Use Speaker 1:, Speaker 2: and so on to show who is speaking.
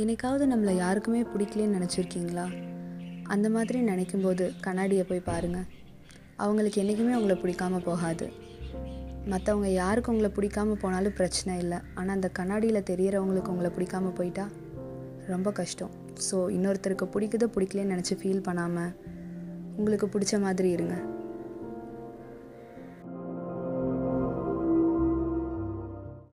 Speaker 1: என்னைக்காவது நம்மளை யாருக்குமே பிடிக்கலன்னு நினச்சிருக்கீங்களா? அந்த மாதிரி நினைக்கும்போது கண்ணாடியை போய் பாருங்கள் அவங்களுக்கு என்றைக்குமே உங்களை பிடிக்காம போகாது. மற்றவங்க யாருக்கு உங்களை பிடிக்காம போனாலும் பிரச்சனை இல்லை. ஆனால் அந்த கண்ணாடியில் தெரிகிறவங்களுக்கு உங்களை பிடிக்காம போயிட்டா ரொம்ப கஷ்டம். ஸோ இன்னொருத்தருக்கு பிடிக்குதோ பிடிக்கலன்னு நினச்சி ஃபீல் பண்ணாமல் உங்களுக்கு பிடிச்ச மாதிரி இருங்க.